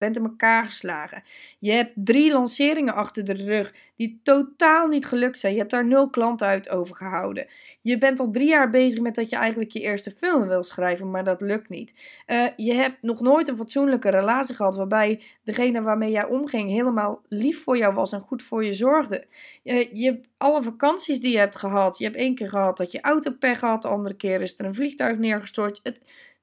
bent in elkaar geslagen. Je hebt drie lanceringen achter de rug die totaal niet gelukt zijn. Je hebt daar nul klanten uit overgehouden. Je bent al drie jaar bezig met dat je eigenlijk je eerste film wil schrijven, maar dat lukt niet. Uh, je hebt nog nooit een fatsoenlijke relatie gehad waarbij degene waarmee jij omging helemaal lief voor jou was en goed voor je zorgde. Uh, je hebt alle vakanties die je hebt gehad. Je hebt één keer gehad dat je auto pech had, de andere keer is er een vliegtuig neergestort. Het,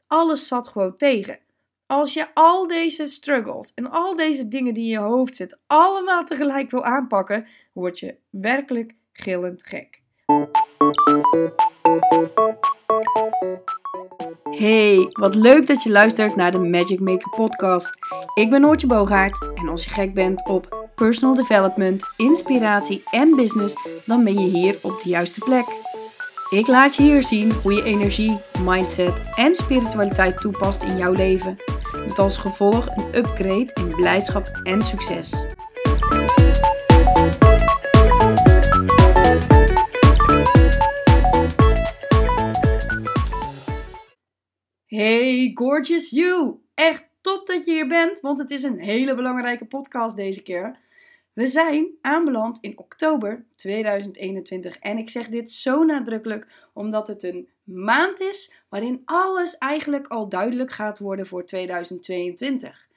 alles zat gewoon tegen. Als je al deze struggles en al deze dingen die in je hoofd zitten allemaal tegelijk wil aanpakken, word je werkelijk gillend gek. Hey, wat leuk dat je luistert naar de Magic Maker podcast. Ik ben Noortje Boogaard en als je gek bent op personal development, inspiratie en business, dan ben je hier op de juiste plek. Ik laat je hier zien hoe je energie, mindset en spiritualiteit toepast in jouw leven. Met als gevolg een upgrade in blijdschap en succes. Hey, gorgeous you! Echt top dat je hier bent, want het is een hele belangrijke podcast deze keer. We zijn aanbeland in oktober 2021 en ik zeg dit zo nadrukkelijk omdat het een maand is waarin alles eigenlijk al duidelijk gaat worden voor 2022.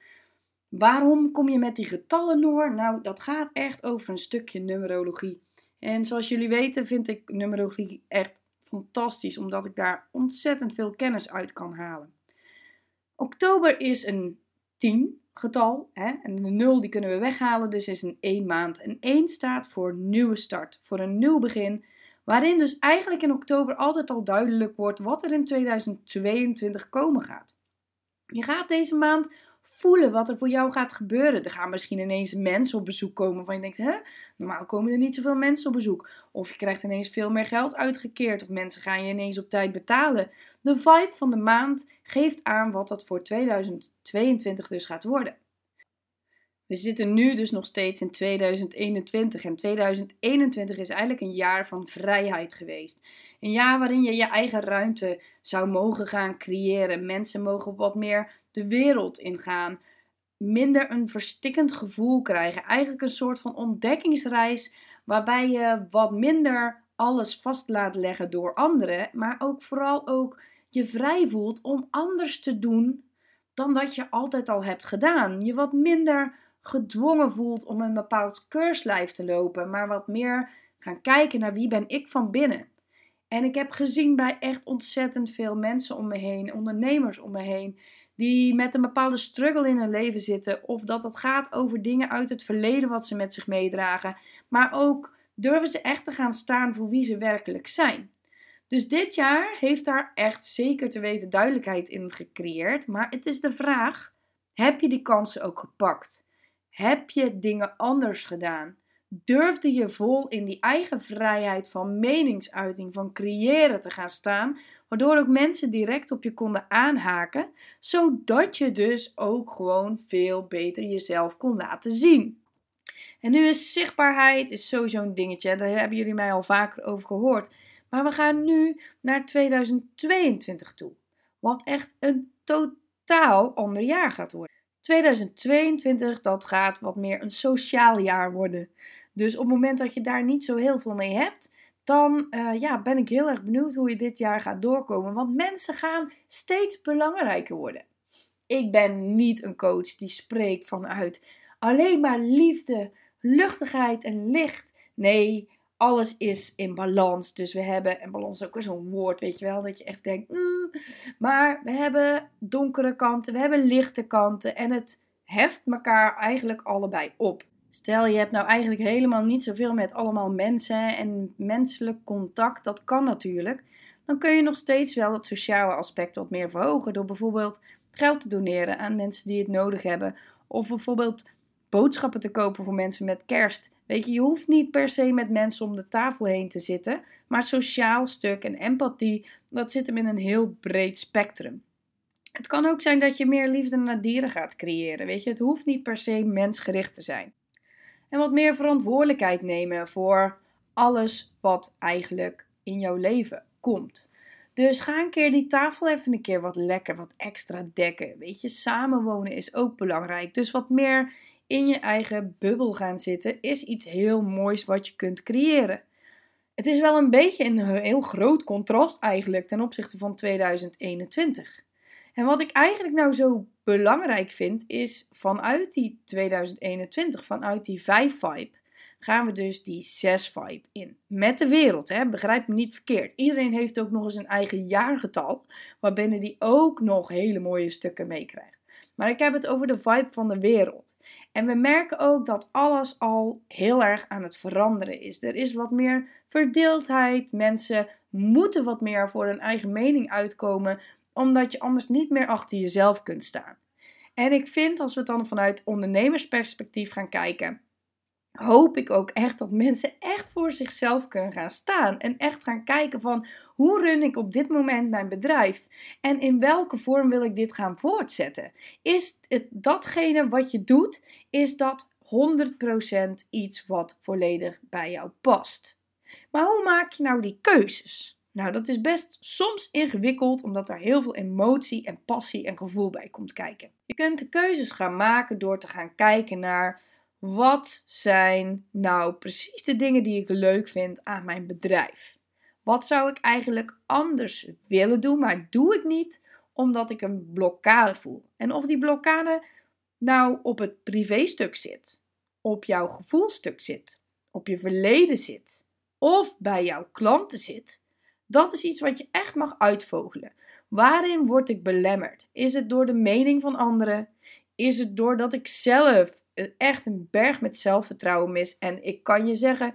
Waarom kom je met die getallen door? Nou, dat gaat echt over een stukje numerologie. En zoals jullie weten vind ik numerologie echt fantastisch, omdat ik daar ontzettend veel kennis uit kan halen. Oktober is een 10 getal. Hè? En de 0 die kunnen we weghalen, dus is een 1 maand. En 1 staat voor nieuwe start, voor een nieuw begin. Waarin dus eigenlijk in oktober altijd al duidelijk wordt wat er in 2022 komen gaat. Je gaat deze maand voelen wat er voor jou gaat gebeuren. Er gaan misschien ineens mensen op bezoek komen van je denkt, hè, normaal komen er niet zoveel mensen op bezoek. Of je krijgt ineens veel meer geld uitgekeerd of mensen gaan je ineens op tijd betalen. De vibe van de maand geeft aan wat dat voor 2022 dus gaat worden. We zitten nu dus nog steeds in 2021 en 2021 is eigenlijk een jaar van vrijheid geweest. Een jaar waarin je je eigen ruimte zou mogen gaan creëren. Mensen mogen wat meer de wereld ingaan. Minder een verstikkend gevoel krijgen. Eigenlijk een soort van ontdekkingsreis waarbij je wat minder alles vast laat leggen door anderen. Maar ook vooral ook je vrij voelt om anders te doen dan dat je altijd al hebt gedaan. Je wat minder gedwongen voelt om een bepaald keurslijf te lopen, maar wat meer gaan kijken naar wie ben ik van binnen. En ik heb gezien bij echt ontzettend veel mensen om me heen, ondernemers om me heen, die met een bepaalde struggle in hun leven zitten. Of dat het gaat over dingen uit het verleden wat ze met zich meedragen. Maar ook durven ze echt te gaan staan voor wie ze werkelijk zijn. Dus dit jaar heeft daar echt zeker te weten duidelijkheid in gecreëerd. Maar het is de vraag: heb je die kansen ook gepakt? Heb je dingen anders gedaan? Durfde je vol in die eigen vrijheid van meningsuiting, van creëren te gaan staan, waardoor ook mensen direct op je konden aanhaken, zodat je dus ook gewoon veel beter jezelf kon laten zien. En nu is zichtbaarheid is sowieso een dingetje, daar hebben jullie mij al vaker over gehoord. Maar we gaan nu naar 2022 toe, wat echt een totaal ander jaar gaat worden. 2022, dat gaat wat meer een sociaal jaar worden. Dus op het moment dat je daar niet zo heel veel mee hebt, dan uh, ja, ben ik heel erg benieuwd hoe je dit jaar gaat doorkomen. Want mensen gaan steeds belangrijker worden. Ik ben niet een coach die spreekt vanuit alleen maar liefde, luchtigheid en licht. Nee, alles is in balans. Dus we hebben, en balans is ook zo'n woord, weet je wel, dat je echt denkt, mm. maar we hebben donkere kanten, we hebben lichte kanten en het heft elkaar eigenlijk allebei op. Stel je hebt nou eigenlijk helemaal niet zoveel met allemaal mensen en menselijk contact, dat kan natuurlijk. Dan kun je nog steeds wel het sociale aspect wat meer verhogen door bijvoorbeeld geld te doneren aan mensen die het nodig hebben. Of bijvoorbeeld boodschappen te kopen voor mensen met kerst. Weet je, je hoeft niet per se met mensen om de tafel heen te zitten, maar sociaal stuk en empathie, dat zit hem in een heel breed spectrum. Het kan ook zijn dat je meer liefde naar dieren gaat creëren. Weet je, het hoeft niet per se mensgericht te zijn. En wat meer verantwoordelijkheid nemen voor alles wat eigenlijk in jouw leven komt. Dus ga een keer die tafel even een keer wat lekker, wat extra dekken. Weet je, samenwonen is ook belangrijk. Dus wat meer in je eigen bubbel gaan zitten is iets heel moois wat je kunt creëren. Het is wel een beetje een heel groot contrast eigenlijk ten opzichte van 2021. En wat ik eigenlijk nou zo belangrijk vind, is vanuit die 2021, vanuit die 5-vibe, gaan we dus die 6-vibe in. Met de wereld, hè? begrijp me niet verkeerd. Iedereen heeft ook nog eens een eigen jaargetal, waarbinnen die ook nog hele mooie stukken meekrijgt. Maar ik heb het over de vibe van de wereld. En we merken ook dat alles al heel erg aan het veranderen is. Er is wat meer verdeeldheid. Mensen moeten wat meer voor hun eigen mening uitkomen, omdat je anders niet meer achter jezelf kunt staan. En ik vind als we het dan vanuit ondernemersperspectief gaan kijken, hoop ik ook echt dat mensen echt voor zichzelf kunnen gaan staan. En echt gaan kijken van hoe run ik op dit moment mijn bedrijf? En in welke vorm wil ik dit gaan voortzetten? Is het datgene wat je doet, is dat 100% iets wat volledig bij jou past? Maar hoe maak je nou die keuzes? Nou, dat is best soms ingewikkeld, omdat er heel veel emotie en passie en gevoel bij komt kijken. Je kunt de keuzes gaan maken door te gaan kijken naar wat zijn nou precies de dingen die ik leuk vind aan mijn bedrijf? Wat zou ik eigenlijk anders willen doen, maar doe ik niet omdat ik een blokkade voel? En of die blokkade nou op het privéstuk zit, op jouw gevoelstuk zit, op je verleden zit of bij jouw klanten zit, dat is iets wat je echt mag uitvogelen. Waarin word ik belemmerd? Is het door de mening van anderen? Is het doordat ik zelf echt een berg met zelfvertrouwen mis? En ik kan je zeggen, 80%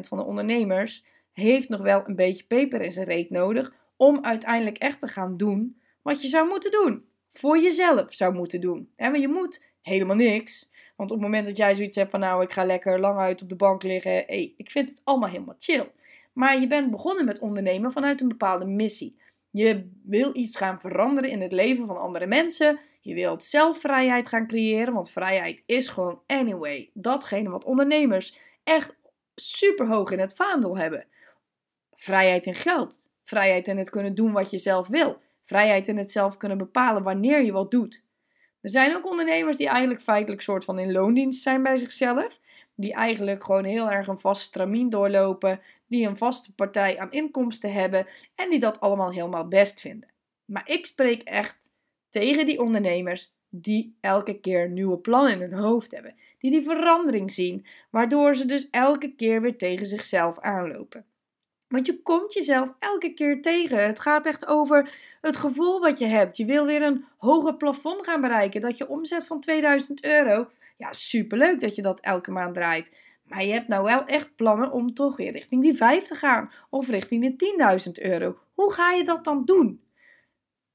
van de ondernemers heeft nog wel een beetje peper in zijn reet nodig om uiteindelijk echt te gaan doen wat je zou moeten doen. Voor jezelf zou moeten doen. En je moet helemaal niks. Want op het moment dat jij zoiets hebt van nou, ik ga lekker lang uit op de bank liggen. Hey, ik vind het allemaal helemaal chill. Maar je bent begonnen met ondernemen vanuit een bepaalde missie. Je wil iets gaan veranderen in het leven van andere mensen. Je wilt zelf vrijheid gaan creëren, want vrijheid is gewoon anyway datgene wat ondernemers echt super hoog in het vaandel hebben. Vrijheid in geld, vrijheid in het kunnen doen wat je zelf wil, vrijheid in het zelf kunnen bepalen wanneer je wat doet. Er zijn ook ondernemers die eigenlijk feitelijk soort van in loondienst zijn bij zichzelf, die eigenlijk gewoon heel erg een vast stramien doorlopen, die een vaste partij aan inkomsten hebben en die dat allemaal helemaal best vinden. Maar ik spreek echt tegen die ondernemers die elke keer nieuwe plannen in hun hoofd hebben, die die verandering zien, waardoor ze dus elke keer weer tegen zichzelf aanlopen. Want je komt jezelf elke keer tegen. Het gaat echt over het gevoel wat je hebt. Je wil weer een hoger plafond gaan bereiken. Dat je omzet van 2000 euro. Ja, superleuk dat je dat elke maand draait. Maar je hebt nou wel echt plannen om toch weer richting die 5 te gaan. Of richting de 10.000 euro. Hoe ga je dat dan doen?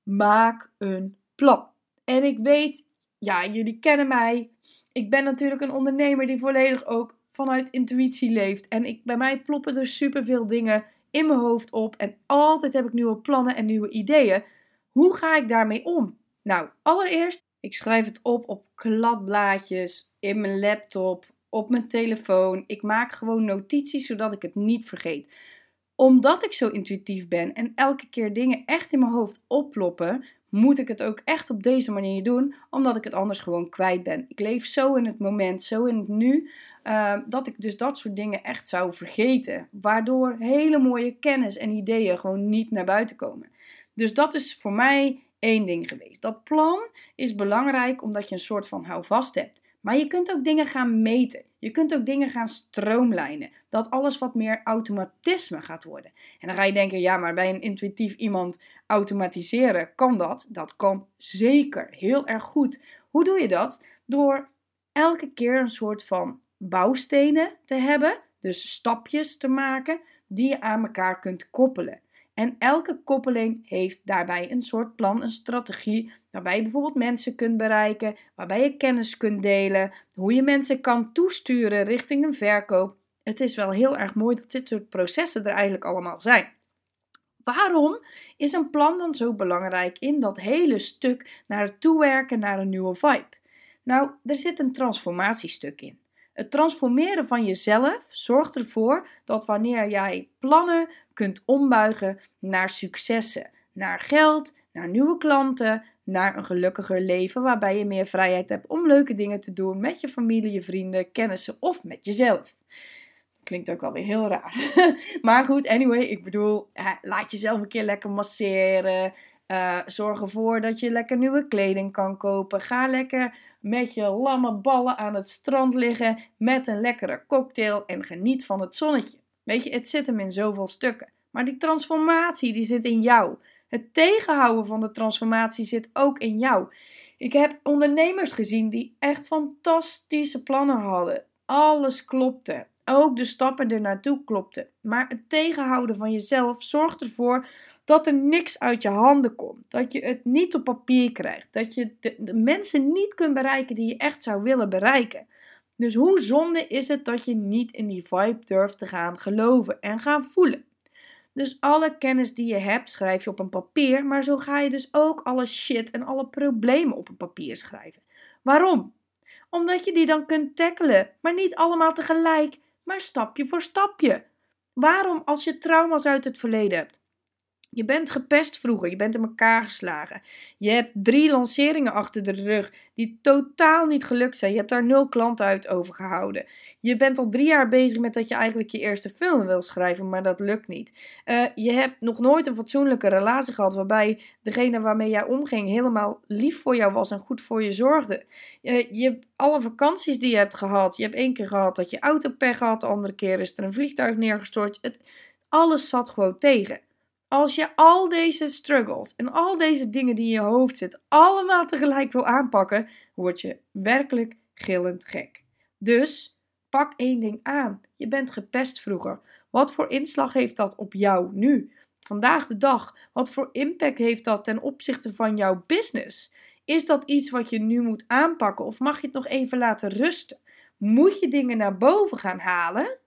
Maak een plan. En ik weet, ja, jullie kennen mij. Ik ben natuurlijk een ondernemer die volledig ook vanuit intuïtie leeft. En ik, bij mij ploppen er superveel dingen in mijn hoofd op. En altijd heb ik nieuwe plannen en nieuwe ideeën. Hoe ga ik daarmee om? Nou, allereerst, ik schrijf het op op kladblaadjes, in mijn laptop, op mijn telefoon. Ik maak gewoon notities zodat ik het niet vergeet. Omdat ik zo intuïtief ben en elke keer dingen echt in mijn hoofd opploppen, moet ik het ook echt op deze manier doen, omdat ik het anders gewoon kwijt ben. Ik leef zo in het moment, zo in het nu, uh, dat ik dus dat soort dingen echt zou vergeten. Waardoor hele mooie kennis en ideeën gewoon niet naar buiten komen. Dus dat is voor mij één ding geweest. Dat plan is belangrijk omdat je een soort van houvast hebt. Maar je kunt ook dingen gaan meten. Je kunt ook dingen gaan stroomlijnen. Dat alles wat meer automatisme gaat worden. En dan ga je denken, ja, maar bij een intuïtief iemand automatiseren, kan dat? Dat kan zeker heel erg goed. Hoe doe je dat? Door elke keer een soort van bouwstenen te hebben, dus stapjes te maken die je aan elkaar kunt koppelen. En elke koppeling heeft daarbij een soort plan, een strategie, waarbij je bijvoorbeeld mensen kunt bereiken, waarbij je kennis kunt delen, hoe je mensen kan toesturen richting een verkoop. Het is wel heel erg mooi dat dit soort processen er eigenlijk allemaal zijn. Waarom is een plan dan zo belangrijk in dat hele stuk naar het toewerken naar een nieuwe vibe? Nou, er zit een transformatiestuk in. Het transformeren van jezelf zorgt ervoor dat wanneer jij plannen kunt ombuigen naar successen, naar geld, naar nieuwe klanten, naar een gelukkiger leven waarbij je meer vrijheid hebt om leuke dingen te doen met je familie, je vrienden, kennissen of met jezelf. Klinkt ook alweer heel raar. maar goed, anyway, ik bedoel, laat jezelf een keer lekker masseren. Uh, zorg ervoor dat je lekker nieuwe kleding kan kopen. Ga lekker met je lamme ballen aan het strand liggen met een lekkere cocktail en geniet van het zonnetje. Weet je, het zit hem in zoveel stukken. Maar die transformatie die zit in jou. Het tegenhouden van de transformatie zit ook in jou. Ik heb ondernemers gezien die echt fantastische plannen hadden. Alles klopte. Ook de stappen er naartoe klopten. Maar het tegenhouden van jezelf zorgt ervoor dat er niks uit je handen komt. Dat je het niet op papier krijgt. Dat je de, de, mensen niet kunt bereiken die je echt zou willen bereiken. Dus hoe zonde is het dat je niet in die vibe durft te gaan geloven en gaan voelen? Dus alle kennis die je hebt schrijf je op een papier, maar zo ga je dus ook alle shit en alle problemen op een papier schrijven. Waarom? Omdat je die dan kunt tackelen, maar niet allemaal tegelijk, maar stapje voor stapje. Waarom als je trauma's uit het verleden hebt? Je bent gepest vroeger, je bent in elkaar geslagen. Je hebt drie lanceringen achter de rug die totaal niet gelukt zijn. Je hebt daar nul klanten uit overgehouden. Je bent al drie jaar bezig met dat je eigenlijk je eerste film wil schrijven, maar dat lukt niet. Uh, je hebt nog nooit een fatsoenlijke relatie gehad waarbij degene waarmee jij omging helemaal lief voor jou was en goed voor je zorgde. Uh, je alle vakanties die je hebt gehad. Je hebt één keer gehad dat je auto pech had, de andere keer is er een vliegtuig neergestort. Het, alles zat gewoon tegen. Als je al deze struggles en al deze dingen die in je hoofd zitten, allemaal tegelijk wil aanpakken, word je werkelijk gillend gek. Dus pak één ding aan. Je bent gepest vroeger. Wat voor inslag heeft dat op jou nu? Vandaag de dag. Wat voor impact heeft dat ten opzichte van jouw business? Is dat iets wat je nu moet aanpakken of mag je het nog even laten rusten? Moet je dingen naar boven gaan halen?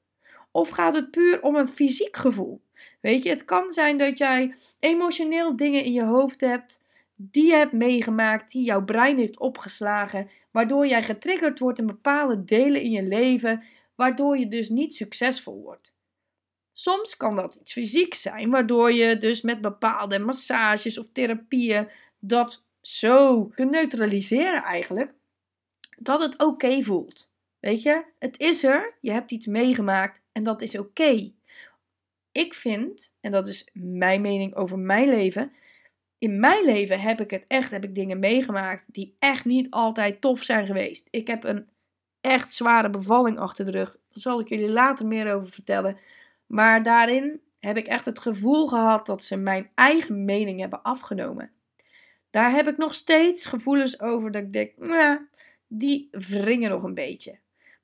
Of gaat het puur om een fysiek gevoel? Weet je, het kan zijn dat jij emotioneel dingen in je hoofd hebt die je hebt meegemaakt, die jouw brein heeft opgeslagen, waardoor jij getriggerd wordt in bepaalde delen in je leven, waardoor je dus niet succesvol wordt. Soms kan dat iets fysiek zijn, waardoor je dus met bepaalde massages of therapieën dat zo kunt neutraliseren eigenlijk, dat het oké voelt. Weet je, het is er, je hebt iets meegemaakt en dat is oké. Ik vind, en dat is mijn mening over mijn leven, in mijn leven heb ik het echt, heb ik dingen meegemaakt die echt niet altijd tof zijn geweest. Ik heb een echt zware bevalling achter de rug. Daar zal ik jullie later meer over vertellen. Maar daarin heb ik echt het gevoel gehad dat ze mijn eigen mening hebben afgenomen. Daar heb ik nog steeds gevoelens over dat ik denk, die wringen nog een beetje.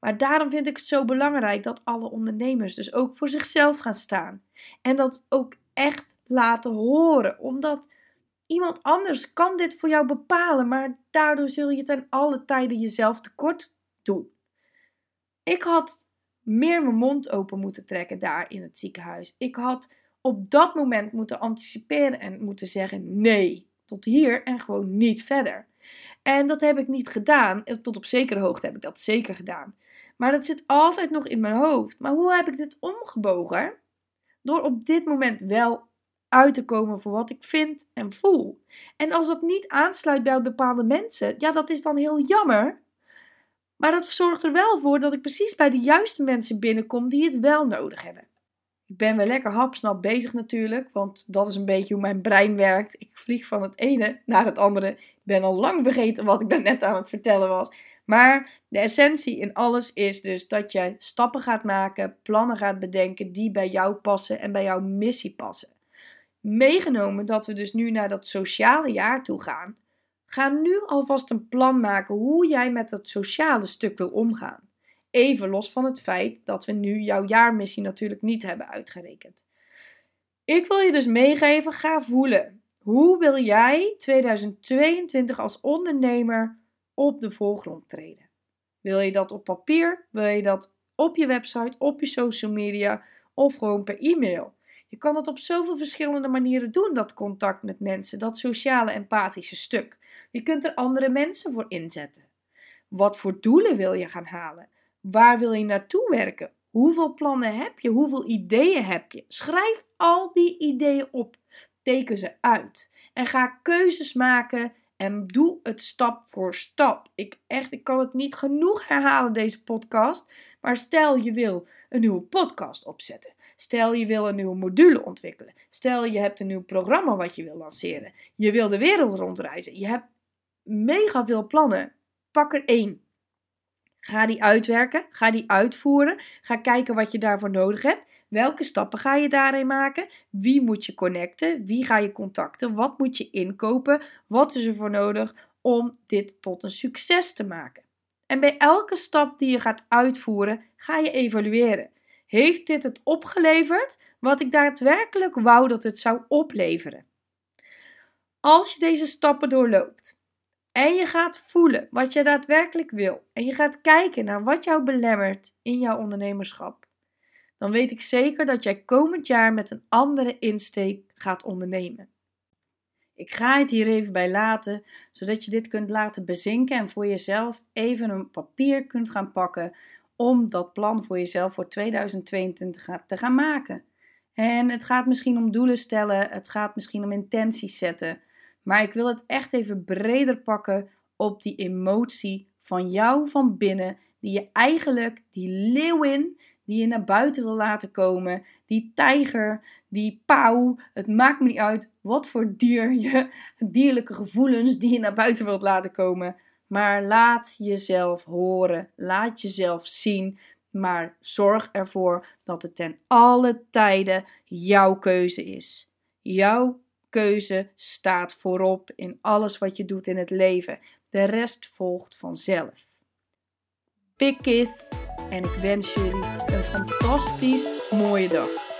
Maar daarom vind ik het zo belangrijk dat alle ondernemers dus ook voor zichzelf gaan staan. En dat ook echt laten horen. Omdat iemand anders kan dit voor jou bepalen, maar daardoor zul je ten alle tijden jezelf tekort doen. Ik had meer mijn mond open moeten trekken daar in het ziekenhuis. Ik had op dat moment moeten anticiperen en moeten zeggen nee, tot hier en gewoon niet verder. En dat heb ik niet gedaan. Tot op zekere hoogte heb ik dat zeker gedaan. Maar dat zit altijd nog in mijn hoofd. Maar hoe heb ik dit omgebogen? Door op dit moment wel uit te komen voor wat ik vind en voel. En als dat niet aansluit bij bepaalde mensen, ja, dat is dan heel jammer. Maar dat zorgt er wel voor dat ik precies bij de juiste mensen binnenkom die het wel nodig hebben. Ik ben wel lekker hapsnap bezig natuurlijk, want dat is een beetje hoe mijn brein werkt. Ik vlieg van het ene naar het andere. Ik ben al lang vergeten wat ik daarnet aan het vertellen was. Maar de essentie in alles is dus dat je stappen gaat maken, plannen gaat bedenken die bij jou passen en bij jouw missie passen. Meegenomen dat we dus nu naar dat sociale jaar toe gaan, ga nu alvast een plan maken hoe jij met dat sociale stuk wil omgaan. Even los van het feit dat we nu jouw jaarmissie natuurlijk niet hebben uitgerekend. Ik wil je dus meegeven, ga voelen. Hoe wil jij 2022 als ondernemer op de voorgrond treden. Wil je dat op papier? Wil je dat op je website, op je social media of gewoon per e-mail? Je kan dat op zoveel verschillende manieren doen, dat contact met mensen, dat sociale empathische stuk. Je kunt er andere mensen voor inzetten. Wat voor doelen wil je gaan halen? waar wil je naartoe werken? Hoeveel plannen heb je? Hoeveel ideeën heb je? Schrijf al die ideeën op. Teken ze uit. En ga keuzes maken en doe het stap voor stap. Ik, echt, ik kan het niet genoeg herhalen, deze podcast. Maar stel je wil een nieuwe podcast opzetten. Stel je wil een nieuwe module ontwikkelen. Stel je hebt een nieuw programma wat je wil lanceren. Je wil de wereld rondreizen. Je hebt mega veel plannen. Pak er één. Ga die uitwerken, ga die uitvoeren, ga kijken wat je daarvoor nodig hebt. Welke stappen ga je daarin maken? Wie moet je connecten? Wie ga je contacten? Wat moet je inkopen? Wat is er voor nodig om dit tot een succes te maken? En bij elke stap die je gaat uitvoeren, ga je evalueren. Heeft dit het opgeleverd wat ik daadwerkelijk wou dat het zou opleveren? Als je deze stappen doorloopt en je gaat voelen wat je daadwerkelijk wil en je gaat kijken naar wat jou belemmert in jouw ondernemerschap, dan weet ik zeker dat jij komend jaar met een andere insteek gaat ondernemen. Ik ga het hier even bij laten, zodat je dit kunt laten bezinken en voor jezelf even een papier kunt gaan pakken om dat plan voor jezelf voor 2022 te gaan maken. En het gaat misschien om doelen stellen, het gaat misschien om intenties zetten. Maar ik wil het echt even breder pakken op die emotie van jou van binnen, die je eigenlijk, die leeuwin, die je naar buiten wil laten komen, die tijger, die pauw, het maakt me niet uit wat voor dier je, dierlijke gevoelens die je naar buiten wilt laten komen. Maar laat jezelf horen, laat jezelf zien, maar zorg ervoor dat het ten alle tijden jouw keuze is. Jouw keuze staat voorop in alles wat je doet in het leven. De rest volgt vanzelf. Big kiss en ik wens jullie een fantastisch mooie dag.